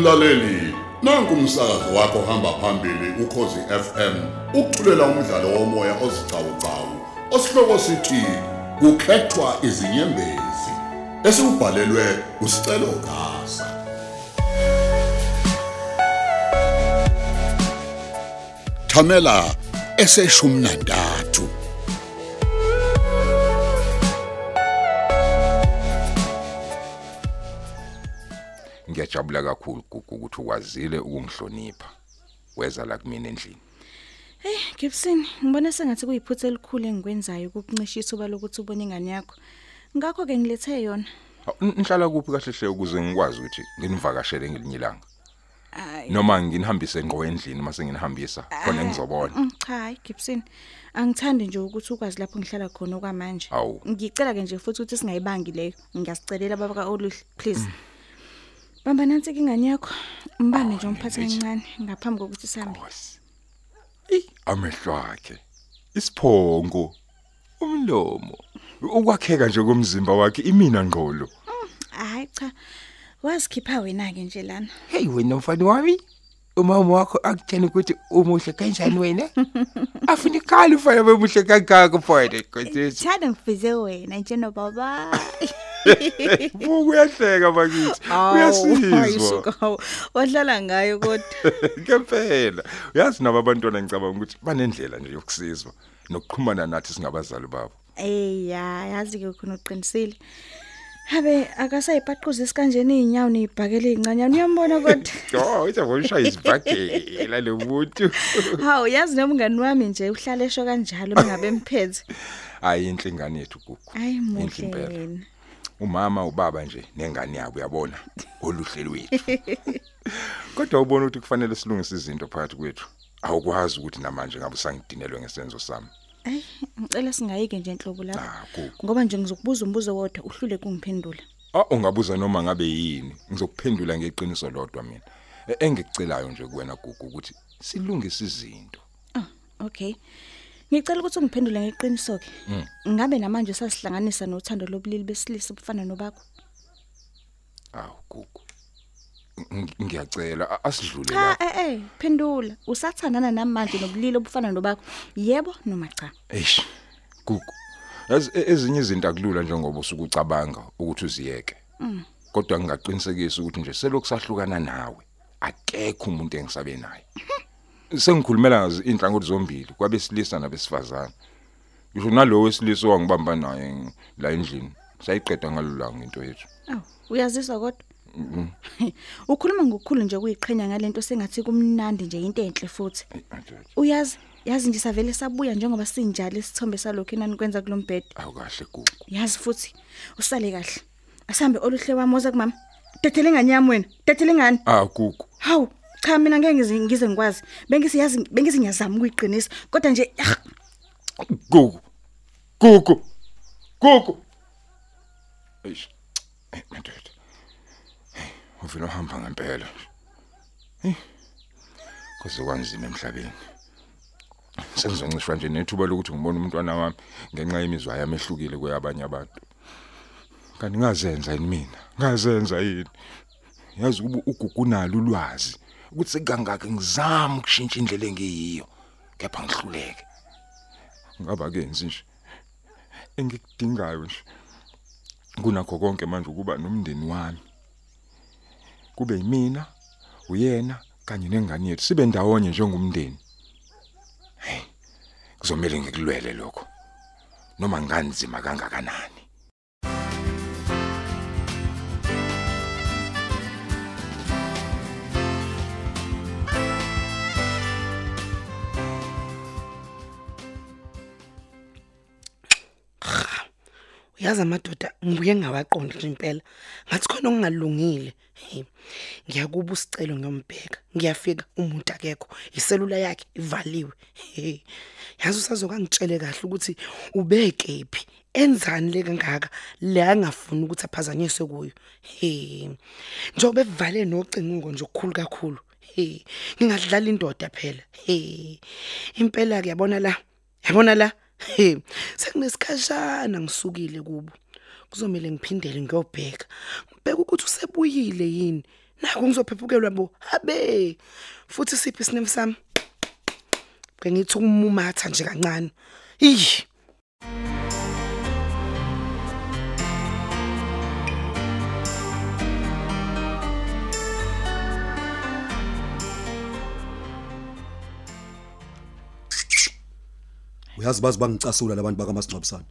Mlaleli, nanku umsakazo wakho hamba phambili ukhozi FM. Ukuthulela umdlalo womoya ozicawucawu. Osihloko sithi kukhethwa izinyembezi. Esibhalelwe usicelo gasa. Thamela eseshumi ngiyajabula kakhulu gugu ukuthi ukwazile ukungihlonipha weza la kumina endlini Gibson, ngibona sengathi kuyiphutha elikhulu engikwenzayo ukukuncisha uba lokuthi ubone ingane yakho. Ngakho ke ngilethe yona. Ha, n- nihlala kuphi kahle hle ukuze ngikwazi ukuthi nginivakashele ngelinye ilanga Hayi. noma nginihambise ngqo endlini mase nginihambisa khona ngizobona Mm, Cha, hayi Gibson. Angithandi nje ukuthi ukwazi lapho ngihlala khona okwamanje. Awu. Ngicela ke nje futhi ukuthi singayibangi leyo. Ngiyasicelela baba kaOluhle, please. Bamba nansi ke ingane yakho. Mbambe nje umphathe ngithi. kancane ngaphambi kokuthi sihambe. Nkosi. Ey, amehlo akhe. Isiphongo. Umlomo. Ukwakheka nje komzimba wakhe imina ngqolo. Hayi cha. Wazikhipha wena ke nje lana. Hey wena mfana wami umama wakho akutshela ukuthi umuhle kanjani wena afuna ikhala ufana bemuhle kangaka mfana nkosi Thanda ngifize wena nje no baba. Buku uyahleka bakithi. Uyasizwa. Wadlala ngayo kodwa. Ngempela. Uyazi nabo abantwana ngicabanga ukuthi banendlela nje yokusizwa nokuxhumana nathi singabazali babo. Eh ya yazi ke khona uqinisile. Habe akasayibhaquza isikanjeni izinyawo nezibhakele ezincanyana uyambona kodwa. Oh, itha ngoshaya izibhakela lo muntu. Hawu yazi nomngani wami nje uhlala esho kanjalo mengabe emphethe. Hayi inhlingane yethu gugu. Ayi Inhle muhle impela. wena. Umama ubaba nje nengane yabo uyabona oluhle lwethu. Kodwa ubona ukuthi kufanele silungise izinto phakathi kwethu. Awukwazi ukuthi namanje ngabe sangidinelwe ngesenzo sami. Ayi ngicela singayike nje enhlobo lapho. Ah, gugu. Ngoba nje ngizokubuza umbuzo wodwa uhlule kungiphendula. Ah ungabuza noma ngabe yini ngizokuphendula ngeqiniso lodwa mina. E- Engikucelayo nje kuwena gugu ukuthi silungise izinto. Ah okay. Ngicela ukuthi ungiphendule ngeqiniso ke. Ngabe namanje sasihlanganisa nothando lobulili besilisa obufana nobakho? Awu gugu. Ng- Ngiyacela a- asidlule Cha lapha. eh eh phendula usathandana namanje nobulili obufana nobakho yebo noma cha Eish. Gugu. Yazi e- ezinye izinto akulula njengoba usukucabanga ukuthi uziyeke. Kodwa ngingaqinisekisa ukuthi nje selokhu sahlukana nawe. Akekho umuntu engisabe naye. Sengikhulumela ngazi inhlangothi zombili kwabesilisa nabesifazana. Ngisho nalowo wesilisa owangibamba naye ng- la endlini. Sayiqeda ngalulanga into yethu. awu uyaziswa kodwa ukhuluma ngokukhulu nje kuyiqhenya ngalento sengathi kumnandi nje into enhle futhi Ey, mfethu. uyazi yazi nje savele sabuya njengoba sinjalo isithombe salokho enani kwenza kulombhedo Awu kahle gugu. yazi futhi usale kahle asambe oluhle wami oza kumama dethele ngani yami wena dethele ngani Ah gugu. hawu cha mina ngeke ngize ngize ngikwazi bengisiyazi bengisi ngiyazama ukuyiqinisa kodwa nje ah, Gugu. Gugu. Gugu. Eish. Eh, mfethu. Hey, uvela uhamba ngempela. Hey. Kuze kwanzima emhlabeni. Sengizoncishwa nje nethuba lokuthi ngibone umntwana wami ngenxa yemizwa yami ehlukile kweyabanye abantu. Kanti ngazenza yini mina? Ngazenza yini? Yazi ukuba ugugu nalo ulwazi ukuthi sekangaka ngizama ukushintsha indlela engiyiyo kepha ngihluleke. ngaba kenzi nje engikudingayo nje kunakho konke manje ukuba nomndeni wami. Kube yimina uyena kanye nengane yethu sibe ndawonye njengomndeni. Hey kuzomela ngikulwele lokho noma nganzima kangakanani. Uyazi amadoda ngibuye ngawaqonda nje impela. Ngathi khona okungalungile ngiyakuba usicelo ngiyombheka. Ngiyafika umuntu akekho iselula yakhe ivaliwe yazi usazokangitshele kahle ukuthi ubekephi enzani le kangaka? Le angafuni ukuthi aphazanyiswe kuyo Hey, njobe evale nocingo nje okukhulu kakhulu Hey, ngingadlala indoda phela Hey, impela ke yabona la yabona la? Hey, sekunesikhashana ngisukile kubo. Kuzomela ngiphindele ngiyobheka. Ngibheka ukuthi usebuyile yini? Naku ngizophephukelwa bo habe! Futhi siphi isinefu sami? Bengithi ukumumatha nje kancane. Iyi uyazi bazi bangicasula labantu bakamasingcwabisana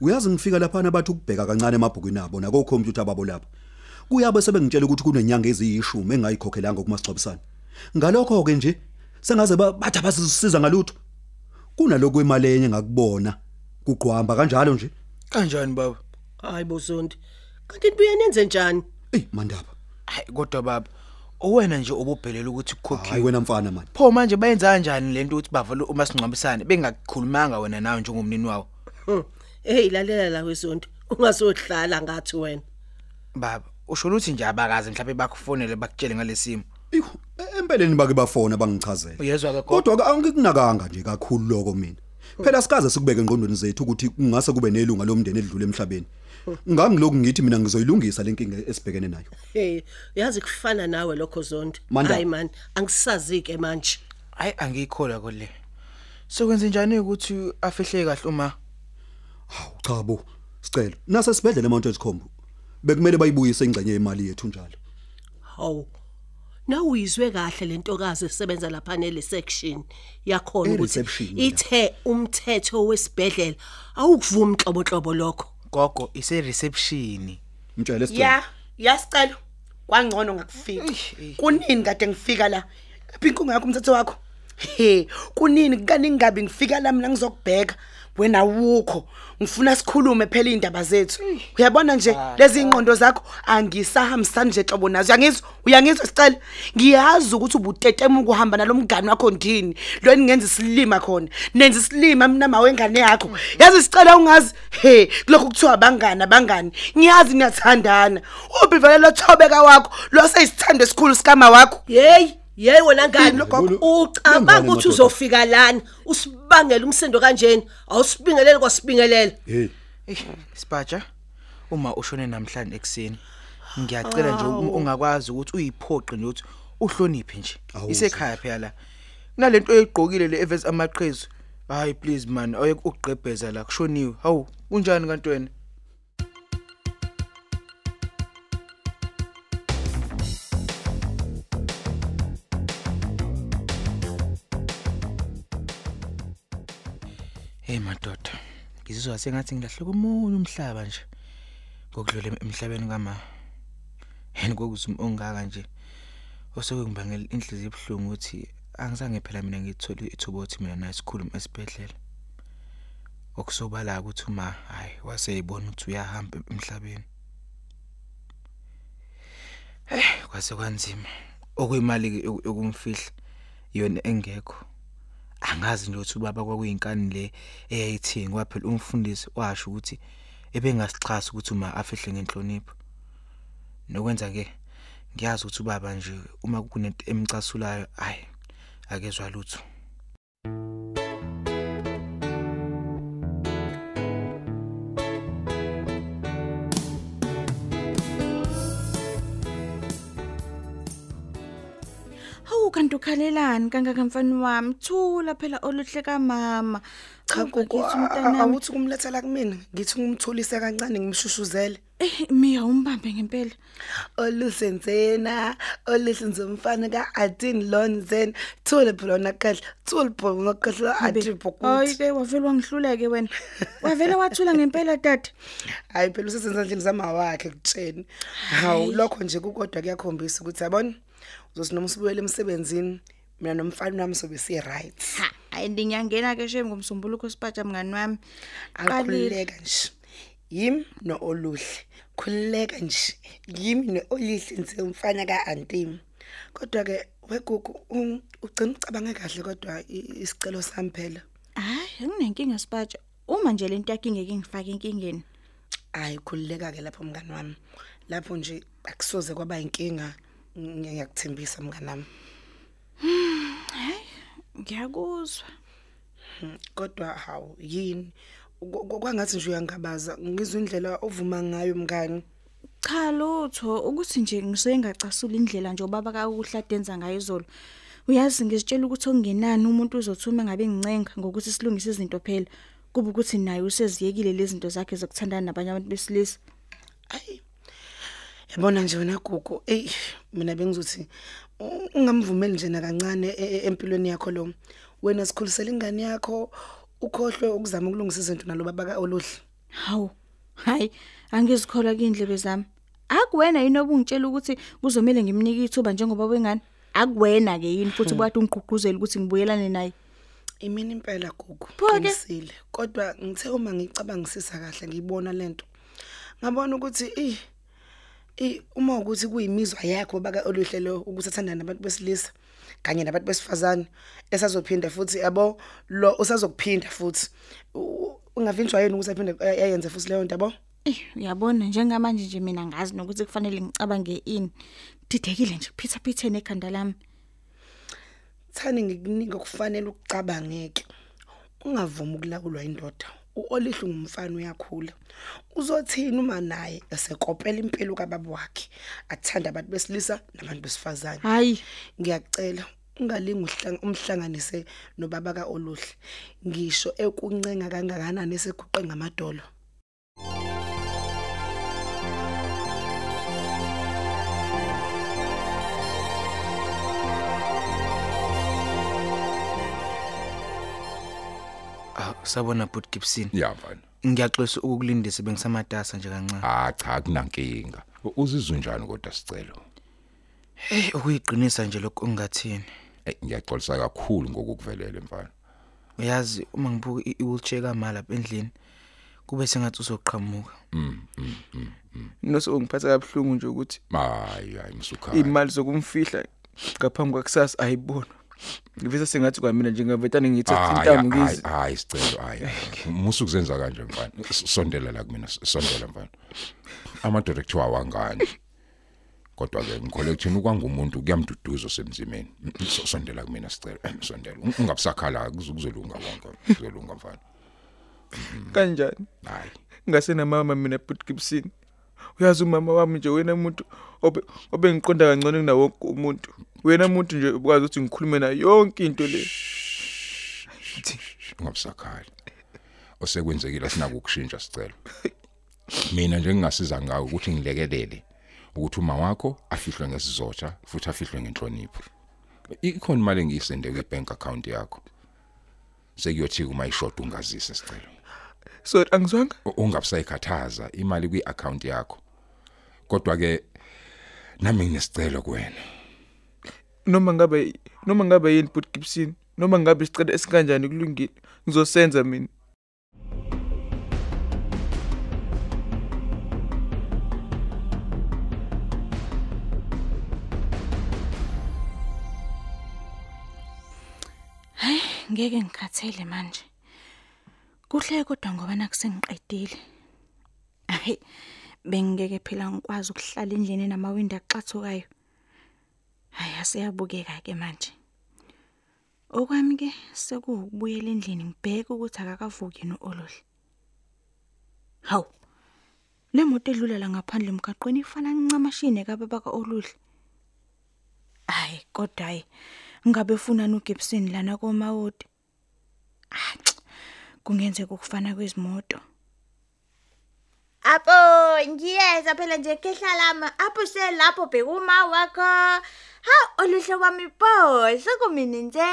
uyazi ngifika lapha nabathi ukubheka kancane emabhukwini abo nako computer babo lapha kuyabe sebengitshela ukuthi kunenyanga eziyishumi engayikhokhelanga kumasingcwabisana ngalokho ke nje sengaze ba- bathi abasisiza ngalutho. Kunaloko imali enye ngakubona kuqhwamba kanjalo nje. Kanjani baba? Hayi bozondi kanti nibuye nenze njani? Ey mandaba. Hayi kodwa baba owena nje obubhelela ukuthi hayi kukhokhiwe wena mfana man pho manje bayenza kanjani lento ukuthi bavale uma singcwabisane bengakukhulumanga wena nawe njengomnini wawo? Hmm. hey lalela la wezondi ungazohlala ngathi wena. Baba usho ukuthi nje abakazi mhlawumbe bakufonele bakutshele ngalesimo Eyu, e- empeleni bake bafona bangichazela uyezwa ke kodwa ke angikunakanga nje kakhulu lokho mina. Phela sikaze sikubeke engqondweni zethu ukuthi kungase kube nelunga lomndeni edlule emhlabeni. Ngangiloku ngithi mina ngizoyilungisa lenkinga esibhekene nayo. Hey uyazi kufana nawe lokho zondi Manda. hayi man angisazi ke manje. Hayi angiyikholwa kole sokwenza njani ukuthi afihle kahle uma? Hawu cha bo sicela. Nase sibedlela eMount Combo bekumele bayibuyise ingcenye yemali yethu njalo. Hawu nawe uyizwe kahle lentokazi esebenza lapha nele section yakhona ukuthi E-reception, ya. ithe umthetho wesibhedlela awukuvumi inhlobonhlobo lokho. Gogo ise reception mtshele sicela ya yasicela kwangcono ngakufika. Kunini kade ngifika la? Inkungu yakho umthetho wakho? He kunini kaningi ngabi ngifika la mina ngizokubheka? Wena wukho ngifuna sikhulume phela indaba zethu. Uyabona nje lezi ingqondo zakho? Angisahambisani nje hlobo nazo. Uyangizwa? Uyangizwa sicela ngiyazi ukuthi ubutetema ukuhamba nalomngani wakho ndini lo ningenza isilima khona nenza isilima mina mawengane yakho. Yazi sicela ungazi? He kulokho kuthiwa bangani abangani. Ngiyazi niyathandana. Uphi vele lo thobeka wakho lo seyisithando esikhulu sikama wakho. Hey, hey wena ngani ucabanga ukuthi uzofika lana usibangela umsindo kanjeni awusibingeleli kwasibingelele hey. Spaja uma ushone namhlanje ekseni ngiyacela nje ungakwazi ukuthi uyiphoqe nje ukuthi uhloniphe nje. Isekhaya phela la. Kunalento oyigqokile le events amaqhezu. Hayi please man awuyekugqebheza la kushoniwe. Hawu kunjani kanti wena Hey madoda. Ngizizwa sengathi ngilahle komunye umhlaba nje ngokudlula em- emhlabeni kama yini kokuzuma ongaka nje osokungibangela inhliziyo ebhlungu ukuthi angizange phela mina ngithole ithuba ukuthi mina naye sikhulume esibhedlela. Okusobala ukuthi uma hayi waseyibona ukuthi uyahamba emhlabeni. Eh kwase kwanzima. Okuyimali yokumfihla yona engekho. Angazi nje ukuthi ubaba kwakuyinkani le eyayithengwa phela umfundisi washo ukuthi ebengasichasa ukuthi uma afihle ngenhlonipho. Nokwenza ke ngiyazi ukuthi ubaba nje uma kunento emcasulayo hayi akezwa lutho Hawu kanti ukhalelani kangaka mfana wami? Thula phela oluhle kamama. Cha gogo awuthi kumlethela kumina? Ngithi ngimthulise kancane ngimshushuzele? Eh miya umbambe ngempela. Olusenzena oluhlinze umfana ka-adin lonzen. Thule phela nakahle thule phela ngakahle Hayi adibhokuthi ke wavela wangihluleke wena. Wavela wathula ngempela tata hayi phela usesenzandleni zama wakhe kutsheni hawu lokho nje kukodwa kuyakhombisa ukuthi yabona? Uzosinoma usibuyele emsebenzini mina nomfana wami sobe si-right. Ha ayi ngiyangena ke shem ngomsombuluko sipatsha mngani wami. Akhululeka nje. Yimi no-oluhle. Khululeka nje. Yimi no-olihle nje umfana ka-antimi kodwa-ke wegugu um, ugcina ucabange kahle kodwa isicelo sami phela. Hayi anginenkinga sipatsha uma nje lento yakhe ingeke ngifake enkingeni. Hayi khululeka-ke lapho mngani wami. Lapho nje akusoze kwaba inkinga ng- ngiyakuthembisa mngani wami ngiyakuzwa kodwa hawu yini Ku- ku- kwangathi nje uyangabaza ngizwa indlela ovuma ngayo mngani Cha lutho ukuthi nje ngisuke ngacasula indlela nje ubaba kakuhladenza ngayo izolo. Uyazi ngizitshela ukuthi okungenani umuntu uzothuma ngabe ngincenga ngokuthi silungise izinto phela. Kuba ukuthi naye useziyekile lezi zinto zakhe zokuthandana nabanye abantu besilisa. Ayi. Yabona nje wena gugu, ey mina bengizothi ungamvumeli nje nakancane e- e- empilweni yakho lo. Wena sikhulisela ingane yakho ukhohlwe ukuzama ukulungisa izinto naloba baka oluhle. Hawu. Hayi, angizikholwa kindlebe zami. Akuwena yini obungitshela ukuthi kuzomela ngimnike ithuba njengoba wengane? Akuwena ke yini futhi bathi ungigqugquzela ukuthi ngibuyelane naye. Imini impela gugu. Pho-ke. Ngimisile. Kodwa ngithe uma ngicabangisisa kahle ngiyibona lento. Ngabona ukuthi i i uma ukuthi kuyimizwa yakho baka oluhle lo ukuthi athandana nabantu besilisa kanye nabantu besifazane esazophinda futhi yabo lo usazokuphinda futhi U- ungavinjwa yini ukuthi aphinde ayenze futhi leyo nto yabo Eh, uyabona njengamanje nje mina ngazi nokuthi kufanele ngicabange ini. Didekile nje phitha phithene ekhanda lami. thani ngikunika okufanele ukucabangeke ungavumi ukulawulwa indoda uolihle ngumfana uyakhula. Uzothina uma naye esekopela impilo kababa wakhe? Athanda abantu besilisa nabantu besifazane. Hayi, ngiyacela ungalingi uhlang- umhlanganise nobaba kaoluhle ngisho ekuncenga kangakanani esekuqe ngamadolo? Sabona Bud Gibson. ya mfana Ngiyaxolisa ukukulindisa bengisamatasa nje kancane. ah cha kunankinga uzizwe njani kodwa sicelo Hey, ukuyiqinisa nje lokho ungathini. Eh, ngiyaxolisa kakhulu ngokukuvelele mfana Uyazi uma ngibuka i- i-wheelchair kamala lapha endlini kube sengathi uzoqhamuka. mm mm mm Noso ngiphatha kabuhlungu nje ukuthi hayi hayi msukhayi imali zokumfihla ngaphambi kwakusasa ayibona. Ngivisa sengathi kwamina njengavetane ngithatha hayi intambo hayi ngizi. hayi sicelo hayi musu kuzenza kanje mfana. S- sondela la kumina s- sondela mfana. Ama director awangani. Kodwa ke ngikholeka ukuthi ukwangumuntu kuyamduduza semzimeni Mm, so- sondela kumina sicelo Eh, sondela Un- ungabusakhala kuzolunga konke kuzolunga mfana. Kanjani? hayi. Ngase namama mina Bud Gibson. Uyazi umama wami nje wena umuntu obe obe ngiqonda kangcono kunawo wonke umuntu. Wena umuntu nje ukwazi ukuthi ngikhulume nayo yonke into le. Ungabusakhali. Osekwenzekile sinako ukushintsha sicelo. Mina nje ngingasiza ngawo ukuthi ngilekelele ukuthi uma wakho afihlwe ngesizotha futhi afihlwe ngenhlonipho. Ikhona imali engiyisende kwi-bank account yakho. Sekuyothi uma ishoda ungazise sicelo sorry angizwanga? U- ungabusayikhathaza imali kwi-account yakho. Kodwa ke nami nginesicelo kuwena. Noma ngabe noma ngabe yini Bud Gibson noma ngabe isicelo esikanjani kulungile ngizosenza mina ngeke ngikhathele manje. Kuhle kodwa ngoba nakusengiqedile. Hayi, bengeke phela ngikwazi ukuhlala endlini namawindi axathukayo. Hayi, aseyabukeka ke manje. Okwami ke sekuwukubuyela endlini ngibheke ukuthi akakavuki no Olohle. Hawu. Le moto edlula la ngaphandle emgaqweni ifana ncamashine kababa kaOluhle. Hayi, kodwa hayi ngabe ufuna noGibson lana komawodi. Ah, kungenzeka ukufana kwezimoto. Apo ngiyeza phela nje kehla lami apho selapho bheka uma wakho ha oluhle kwami bo sekumini nje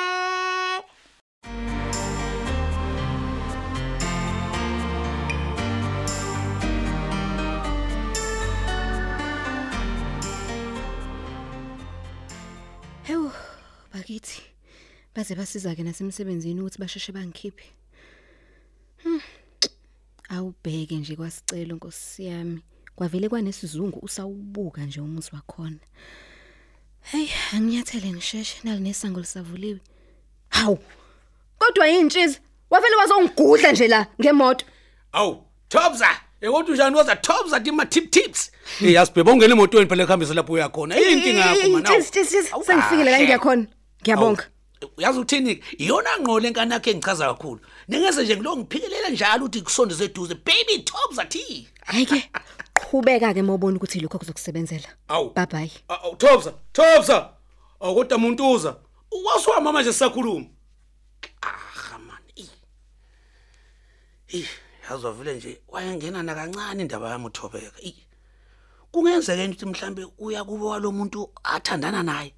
Hewu bakithi baze basiza ke nasemsebenzini ukuthi basheshe bangikhiphe. Hmm. Awubheke nje kwasicelo Nkosi yami. Kwavele kwanesizungu usawubuka nje umuzi wakhona. Hey, anginyathele ngisheshe nalinesango lisavuliwe. Hawu. Kodwa yintshiza, wavele wazongigudla nje la ngemoto. Awu, Thobza, ekodwa njani waza Thobza tima tip tips. Eyasibheba ungena emotweni phela ekuhambisa lapho uya khona. Yini inkinga yakho mana? Tshis tshis sengifikile la ngiyakhona. Ngiyabonga. Uyazi uthini? Iyona ngqole enkani yakhe engichaza kakhulu. Ningeze nje ngilo ngiphikelela njalo ukuthi kusondeze eduze. Baby Thobza thi. Hayike. Qhubeka ke mawubona ukuthi lokho kuzokusebenzela. Awu. Bye bye. Awu Thobza, Thobza. Awukodwa umuntuza. Ukwaswa manje sisakhuluma. Ah man. Eh, yazwa vele nje wayengena na kancane indaba yami uthobeka. Eh. Kungenzeka ukuthi mhlambe uya kubo walomuntu athandana naye.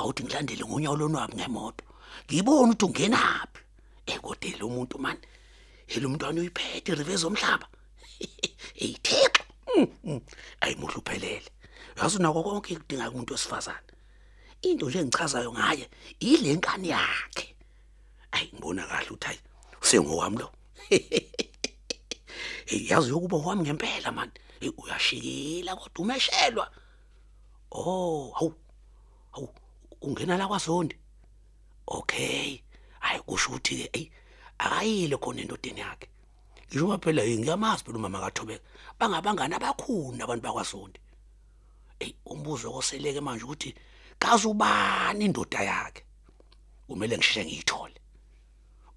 Awuthi ngilandele ngonyawo lonwabi ngemoto. Ngibona ukuthi ungenaphi. Ekodela umuntu man. Yelo mntwana uyiphethe reverse omhlaba. Eyithixo. Ayimuhle uphelele. Yazi nako konke kudinga umuntu wesifazane. Into nje engichazayo ngaye ile nkani yakhe. Ayi ngibona kahle uthi hayi usengowami lo. Hey yazi yokuba wami ngempela man. Hey uyashikila kodwa umeshelwa. Oh, hawu. Hawu ungena la kwaZondi. Okay. Hayi kusho ukuthi ke ey akayile khona endodeni yakhe. Ngisho phela ngiyamazi phela umama kaThobeka. Bangabangani abakhulu abantu bakwaZondi. Ey umbuzo oseleke manje ukuthi kazi ubani indoda yakhe. Kumele ngisheshe ngiyithole.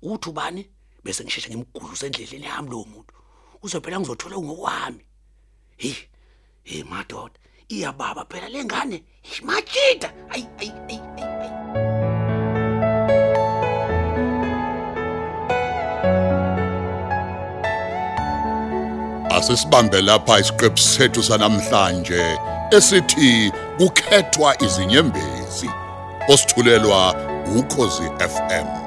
Uthi ubani bese ngisheshe ngimgudluse endleleni yami lo muntu. Uzophela ngizothola ngokwami. Hey, hey madoda, iyababa phela lengane. Imajida. Ayi ayi ayi ayi. Asisibambe lapha isiqephu sethu sanamhlanje esithi kukhethwa izinyembezi. Osithulelwa ukhozi FM.